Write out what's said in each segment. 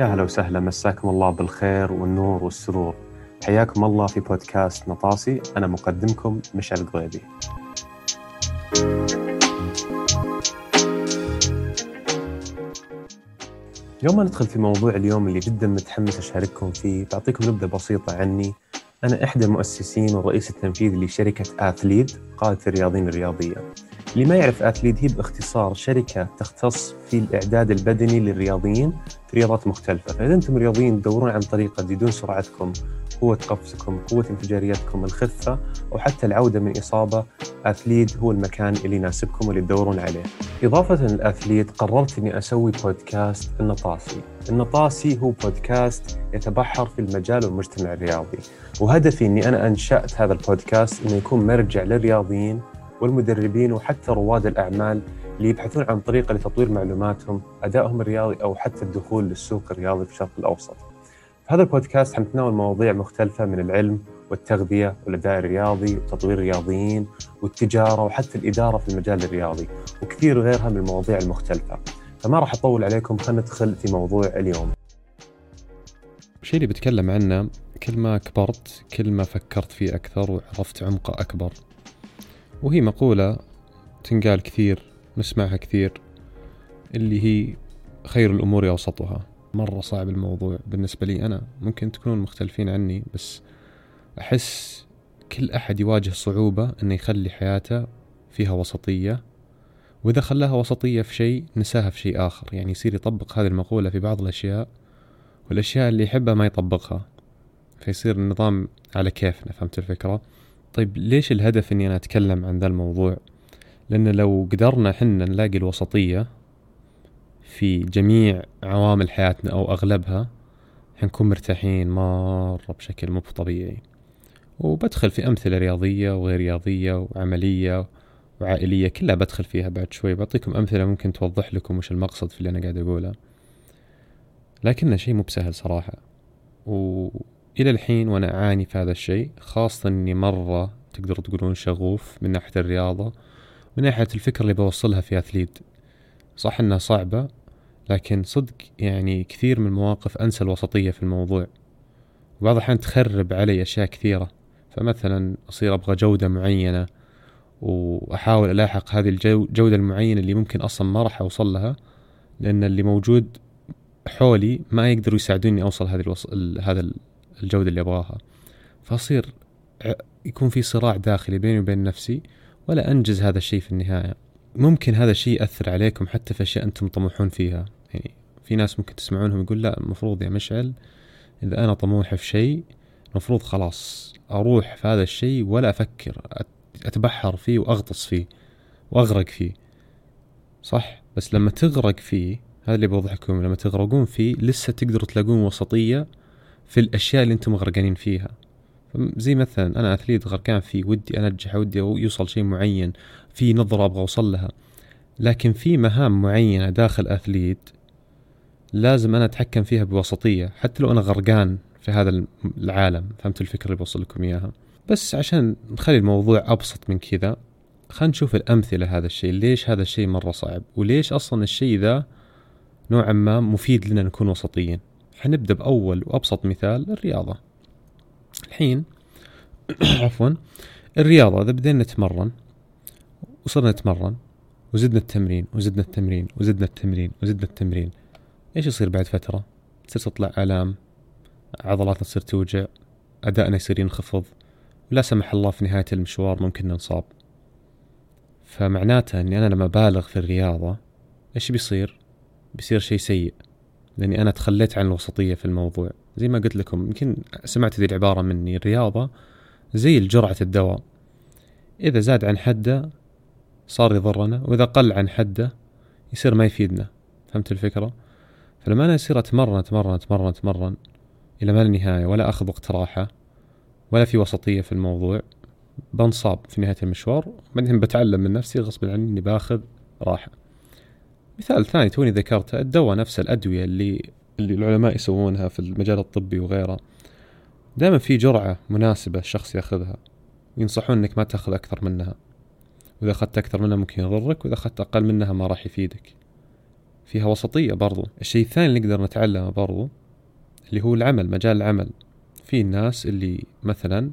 يا هلا وسهلا مساكم الله بالخير والنور والسرور. حياكم الله في بودكاست نطاسي أنا مقدمكم مشعل القضيبي يوم ما ندخل في موضوع اليوم اللي جدا متحمس أشارككم فيه بعطيكم نبذة بسيطة عني. أنا إحدى المؤسسين والرئيس التنفيذي لشركة آثليد قادة الرياضيين الرياضية. اللي ما يعرف اثليت هي باختصار شركة تختص في الإعداد البدني للرياضيين في رياضات مختلفة، فإذا أنتم رياضيين تدورون عن طريقة تزيدون سرعتكم، قوة قفزكم، قوة انفجاريتكم، الخفة أو حتى العودة من إصابة، اثليت هو المكان اللي يناسبكم واللي تدورون عليه. إضافة للاثليت قررت إني أسوي بودكاست النطاسي. النطاسي هو بودكاست يتبحر في المجال والمجتمع الرياضي، وهدفي إني أنا أنشأت هذا البودكاست إنه يكون مرجع للرياضيين والمدربين وحتى رواد الأعمال اللي يبحثون عن طريقة لتطوير معلوماتهم أدائهم الرياضي أو حتى الدخول للسوق الرياضي في الشرق الأوسط. في هذا البودكاست حنتناول مواضيع مختلفة من العلم والتغذية والأداء الرياضي وتطوير الرياضيين والتجارة وحتى الإدارة في المجال الرياضي وكثير غيرها من المواضيع المختلفة. فما راح أطول عليكم خلينا ندخل في موضوع اليوم. الشيء اللي بتكلم عنه كل ما كبرت كل ما فكرت فيه أكثر وعرفت عمقه أكبر. وهي مقولة تنقال كثير نسمعها كثير اللي هي خير الأمور أوسطها. مرة صعب الموضوع بالنسبة لي أنا. ممكن تكونون مختلفين عني بس أحس كل أحد يواجه صعوبة أنه يخلي حياته فيها وسطية. وإذا خلاها وسطية في شيء نساها في شيء آخر. يعني يصير يطبق هذه المقولة في بعض الأشياء والأشياء اللي يحبها ما يطبقها. فيصير النظام على كيفنا فهمت الفكرة؟ طيب ليش الهدف إني أنا أتكلم عن ذا الموضوع؟ لأن لو قدرنا حنا نلاقي الوسطية في جميع عوامل حياتنا أو أغلبها حنكون مرتاحين مرة بشكل مو طبيعي وبدخل في أمثلة رياضية وغير رياضية وعملية وعائلية كلها بدخل فيها بعد شوي. بعطيكم أمثلة ممكن توضح لكم وش المقصد في اللي أنا قاعد أقوله. لكنه شيء مو بسهل صراحة. و... إلى الحين وأنا أعاني في هذا الشيء خاصة إني مرة تقدروا تقولون شغوف من ناحية الرياضة من ناحية الفكرة اللي بوصلها في أثليد صح إنها صعبة لكن صدق يعني كثير من المواقف أنسى الوسطية في الموضوع. وبعض الأحيان تخرب علي أشياء كثيرة. فمثلا أصير أبغى جودة معينة وأحاول ألاحق هذه الجودة المعينة اللي ممكن أصلا ما راح أوصل لها لأن اللي موجود حولي ما يقدروا يساعدوني أوصل هذه الوص... هذا الجودة اللي أبغاها فأصير يكون في صراع داخلي بيني وبين نفسي ولا أنجز هذا الشيء في النهاية. ممكن هذا الشيء يأثر عليكم حتى في أشياء أنتم طموحون فيها. يعني في ناس ممكن تسمعونهم يقول لا المفروض يا مشعل إذا أنا طموح في شيء المفروض خلاص أروح في هذا الشيء ولا أفكر أتبحر فيه وأغطس فيه وأغرق فيه. صح؟ بس لما تغرق فيه هذا اللي بوضح لكم لما تغرقون فيه لسه تقدروا تلاقون وسطية في الأشياء اللي أنتم غرقانين فيها. زي مثلا أنا أثليت غرقان في ودي أنجح ودي يوصل شيء معين في نظرة أبغى أوصل لها. لكن في مهام معينة داخل أثليت لازم أنا أتحكم فيها بوسطيه حتى لو أنا غرقان في هذا العالم. فهمت الفكرة اللي بوصل لكم إياها؟ بس عشان نخلي الموضوع أبسط من كذا خلينا نشوف الأمثلة هذا الشيء. ليش هذا الشيء مرة صعب؟ وليش أصلا الشيء ذا نوعا ما مفيد لنا نكون وسطيين؟ حنبدأ بأول وأبسط مثال الرياضة الحين عفوا الرياضة إذا بدينا نتمرن وصرنا نتمرن وزدنا التمرين وزدنا التمرين وزدنا التمرين وزدنا التمرين إيش يصير بعد فترة؟ تصير تطلع آلام عضلاتنا تصير توجع أدائنا يصير ينخفض ولا سمح الله في نهاية المشوار ممكن ننصاب فمعناته أني أنا لما بالغ في الرياضة إيش بيصير؟ بيصير شيء سيء لأني أنا تخليت عن الوسطية في الموضوع. زي ما قلت لكم يمكن سمعت ذي العبارة مني الرياضه زي الجرعه الدواء. إذا زاد عن حده صار يضرنا وإذا قل عن حده يصير ما يفيدنا. فهمت الفكرة؟ فلما أنا اصير أتمرن أتمرن أتمرن أتمرن إلى ما لا نهايه ولا أخذ وقت راحه ولا في وسطية في الموضوع بنصاب في نهاية المشوار بعدين بتعلم من نفسي غصب عني إني باخذ راحة. مثال ثاني توني ذكرته الدواء نفس الأدوية اللي اللي العلماء يسوونها في المجال الطبي وغيره. دائما في جرعة مناسبة الشخص يأخذها ينصحون إنك ما تأخذ أكثر منها. وإذا أخذت أكثر منها ممكن يضرك وإذا أخذت أقل منها ما راح يفيدك. فيها وسطية برضو. الشيء الثاني اللي نقدر نتعلمه برضو اللي هو العمل مجال العمل. في الناس اللي مثلا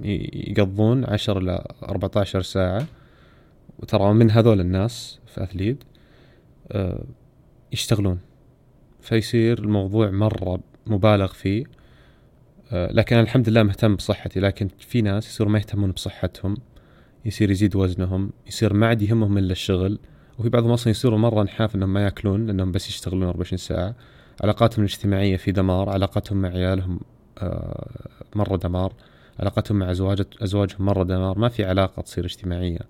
يقضون عشر إلى أربعة عشر ساعة وترى من هذول الناس في أثليد يشتغلون. فيصير الموضوع مرة مبالغ فيه. آه، لكن أنا الحمد لله مهتم بصحتي. لكن في ناس يصيروا ما يهتمون بصحتهم. يصير يزيد وزنهم. يصير ما عاد يهمهم إلا الشغل. وفي بعضهم أصلا يصيروا مرة نحاف إنهم ما ياكلون لانهم بس يشتغلون 24 ساعة. علاقاتهم الاجتماعية في دمار. علاقتهم مع عيالهم آه، مرة دمار. علاقتهم مع أزواج أزواجهم مرة دمار. ما في علاقة تصير اجتماعية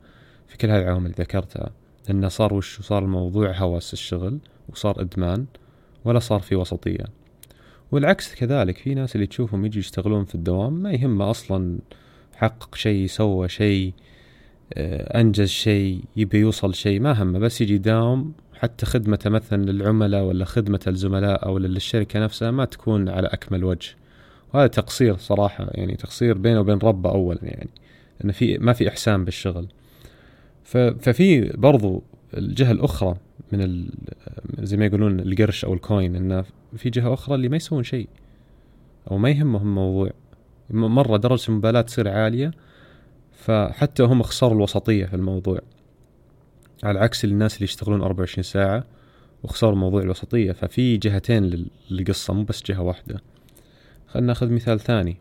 في كل هذه العوامل اللي ذكرتها. لأنه صار وش صار الموضوع هوس الشغل وصار إدمان ولا صار في وسطية. والعكس كذلك في ناس اللي تشوفهم يجي يشتغلون في الدوام ما يهمه أصلا حقق شيء سوى شيء آه، أنجز شيء يبي يوصل شيء ما همه بس يجي يداوم. حتى خدمته مثلا للعملاء ولا خدمة الزملاء أو للشركة نفسها ما تكون على أكمل وجه. وهذا تقصير صراحة يعني تقصير بينه وبين ربه أولا يعني أنه في ما في إحسان بالشغل. ففي برضو الجهة الأخرى من زي ما يقولون القرش أو الكوين أنه في جهة أخرى اللي ما يسوون شيء أو ما يهمهم الموضوع. مرة درجة المبالاة تصير عالية فحتى هم خسروا الوسطية في الموضوع. على عكس الناس اللي يشتغلون 24 ساعة وخسروا موضوع الوسطية ففي جهتين للقصة مو بس جهة واحدة. خلنا ناخذ مثال ثاني.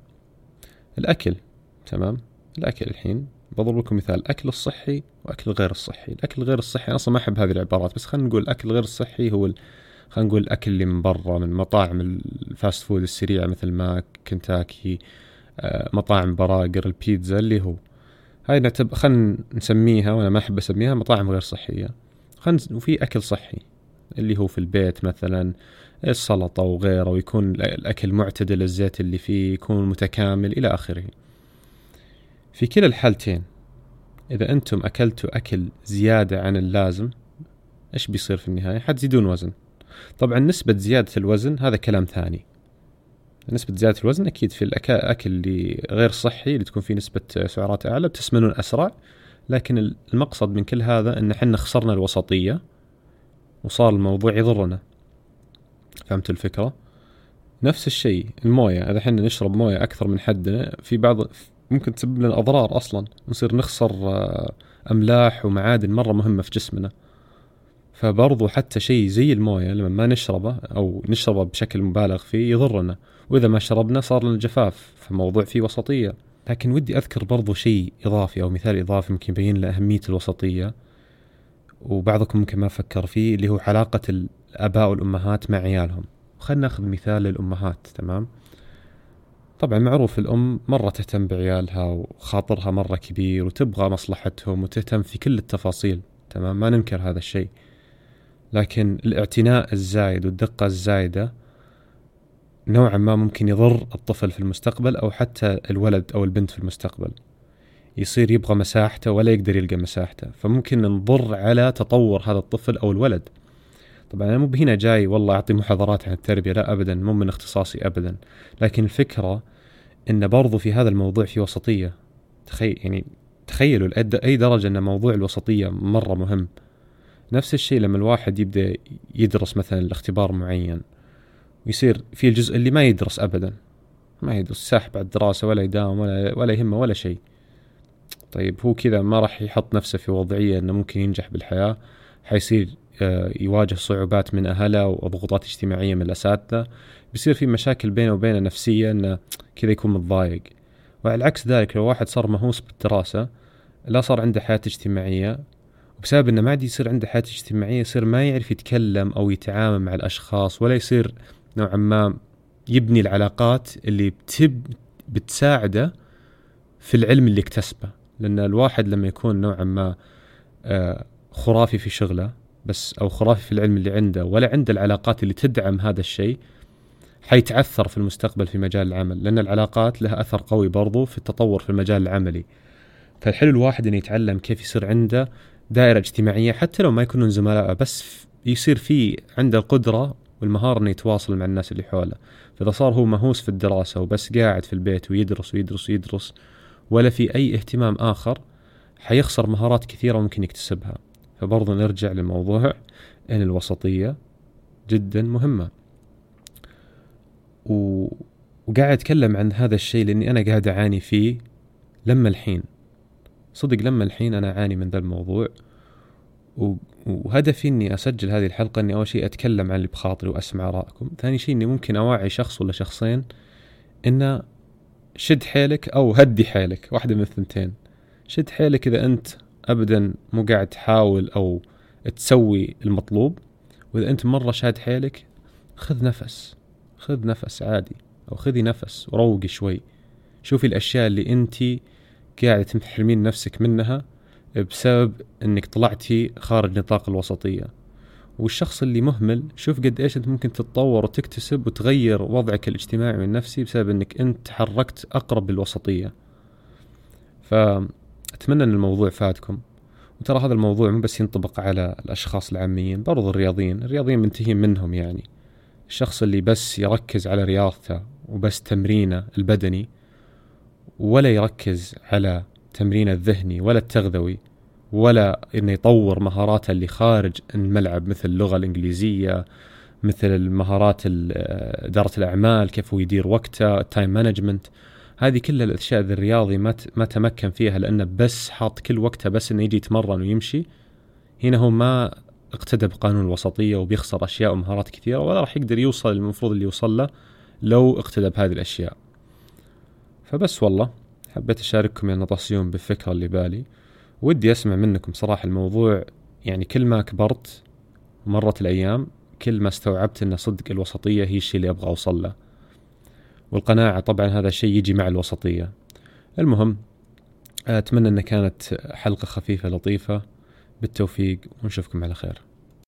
الأكل تمام؟ الأكل الحين بضرب لكم مثال الأكل الصحي وأكل غير الصحي. الأكل غير الصحي أنا أصلا ما أحب هذه العبارات بس خلينا نقول الأكل غير الصحي هو خلينا نقول الأكل اللي من برا من مطاعم ال fast food السريعة مثل ماك كنتاكي آه، مطاعم براجر البيتزا اللي هو. هاي نعتبر خلينا نسميها وأنا ما أحب أسميها مطاعم غير صحية. خلينا وفي أكل صحي اللي هو في البيت مثلا السلطة وغيره ويكون الأكل معتدل الزيت اللي فيه يكون متكامل إلى آخره. في كلا الحالتين. إذا أنتم أكلتوا أكل زيادة عن اللازم إيش بيصير في النهاية؟ حتزيدون وزن. طبعا نسبة زيادة الوزن هذا كلام ثاني. نسبة زيادة الوزن أكيد في الأكل اللي غير صحي اللي تكون فيه نسبة سعرات أعلى بتسمنون أسرع لكن المقصد من كل هذا أن حنا خسرنا الوسطية وصار الموضوع يضرنا. فهمت الفكرة؟ نفس الشيء الموية. إذا إحنا نشرب موية أكثر من حدنا في بعض ممكن تسبب لنا أضرار أصلا نصير نخسر آه، أملاح ومعادن مرة مهمة في جسمنا. فبرضو حتى شيء زي الموية لما ما نشربه أو نشربه بشكل مبالغ فيه يضرنا. وإذا ما شربنا صار لنا جفاف فموضوع فيه وسطية. لكن ودي أذكر برضو شيء إضافي أو مثال إضافي ممكن يبين له أهمية الوسطية. وبعضكم ممكن ما فكر فيه اللي هو علاقة الآباء والأمهات مع عيالهم. خلينا ناخذ مثال للأمهات تمام؟ طبعا معروف الأم مرة تهتم بعيالها وخاطرها مرة كبير وتبغى مصلحتهم وتهتم في كل التفاصيل تمام؟ ما ننكر هذا الشيء. لكن الاعتناء الزايد والدقة الزايدة نوعا ما ممكن يضر الطفل في المستقبل أو حتى الولد أو البنت في المستقبل. يصير يبغى مساحته ولا يقدر يلقى مساحته. فممكن نضر على تطور هذا الطفل أو الولد. طبعا أنا مو هنا جاي والله أعطي محاضرات عن التربية لا أبدا مو من اختصاصي أبدا. لكن الفكرة أن برضو في هذا الموضوع في وسطية. تخيل يعني تخيلوا أي درجة أن موضوع الوسطية مرة مهم. نفس الشيء لما الواحد يبدأ يدرس مثلا الاختبار معين ويصير في الجزء اللي ما يدرس أبدا. ما يدرس ساحب على الدراسة ولا يداوم ولا, ولا يهمه ولا شيء. طيب هو كذا ما راح يحط نفسه في وضعية أنه ممكن ينجح بالحياة حيصير يواجه صعوبات من أهله وضغوطات اجتماعية من الأساتذة. بيصير في مشاكل بينه وبينه نفسية أنه كذا يكون متضايق. وعلى عكس ذلك لو واحد صار مهووس بالدراسة لا صار عنده حياة اجتماعية. وبسبب إنه ما عاد يصير عنده حياة اجتماعية يصير ما يعرف يتكلم أو يتعامل مع الأشخاص ولا يصير نوعا ما يبني العلاقات اللي بتب بتساعده في العلم اللي اكتسبه. لأن الواحد لما يكون نوعا ما آه، خرافي في شغله بس أو خرافي في العلم اللي عنده ولا عنده العلاقات اللي تدعم هذا الشيء حيتعثر في المستقبل في مجال العمل لأن العلاقات لها أثر قوي برضو في التطور في المجال العملي. فالحلو الواحد إنه يتعلم كيف يصير عنده دائرة اجتماعية حتى لو ما يكونون زملاء بس يصير في عنده القدرة والمهارة إنه يتواصل مع الناس اللي حوله. فإذا صار هو مهووس في الدراسة وبس قاعد في البيت ويدرس ويدرس ويدرس ولا في أي اهتمام آخر حيخسر مهارات كثيرة ممكن يكتسبها. فبرضه نرجع لموضوع ان الوسطية جدا مهمة. و... وقاعد أتكلم عن هذا الشيء لأني أنا قاعد أعاني فيه لما الحين. صدق لما الحين أنا أعاني من ذا الموضوع. و... وهدفي إني أسجل هذه الحلقة إني أول شيء أتكلم عن اللي بخاطري وأسمع ارائكم، ثاني شيء إني ممكن اوعي شخص ولا شخصين إنه شد حيلك أو هدي حيلك. واحدة من الثنتين. شد حيلك إذا أنت ابدا مو قاعد تحاول أو تسوي المطلوب. وإذا أنت مرة شاد حيلك خذ نفس خذ نفس عادي أو خذي نفس وروقي شوي. شوفي الأشياء اللي أنت قاعدة تحرمين نفسك منها بسبب إنك طلعتي خارج نطاق الوسطية. والشخص اللي مهمل شوف قد إيش أنت ممكن تتطور وتكتسب وتغير وضعك الاجتماعي والنفسي بسبب إنك أنت تحركت أقرب للوسطية. فاتمنى أن الموضوع فاتكم وترى هذا الموضوع مو بس ينطبق على الأشخاص العاميين برضو الرياضيين. الرياضيين منتهين منهم يعني. الشخص اللي بس يركز على رياضته وبس تمرينه البدني ولا يركز على تمرينه الذهني ولا التغذوي ولا إنه يطور مهاراته اللي خارج الملعب مثل اللغة الإنجليزية مثل المهارات إدارة الأعمال كيف هو يدير وقته ال time management هذه كل الأشياء ذي الرياضي ما ما تمكن فيها لأنه بس حاط كل وقته بس إنه يجي يتمرن ويمشي. هنا هو ما اقتدى بقانون الوسطية وبيخسر أشياء ومهارات كثيرة ولا راح يقدر يوصل المفروض اللي يوصل له لو اقتدى بهذه الأشياء. فبس والله حبيت أشارككم يا نطاسيون بالفكرة اللي بالي. ودي أسمع منكم صراحة الموضوع يعني كل ما كبرت مرت الأيام كل ما استوعبت إن صدق الوسطية هي الشيء اللي أبغى أوصل له. والقناعة طبعا هذا الشيء يجي مع الوسطية. المهم أتمنى إن كانت حلقة خفيفة لطيفة. بالتوفيق ونشوفكم على خير.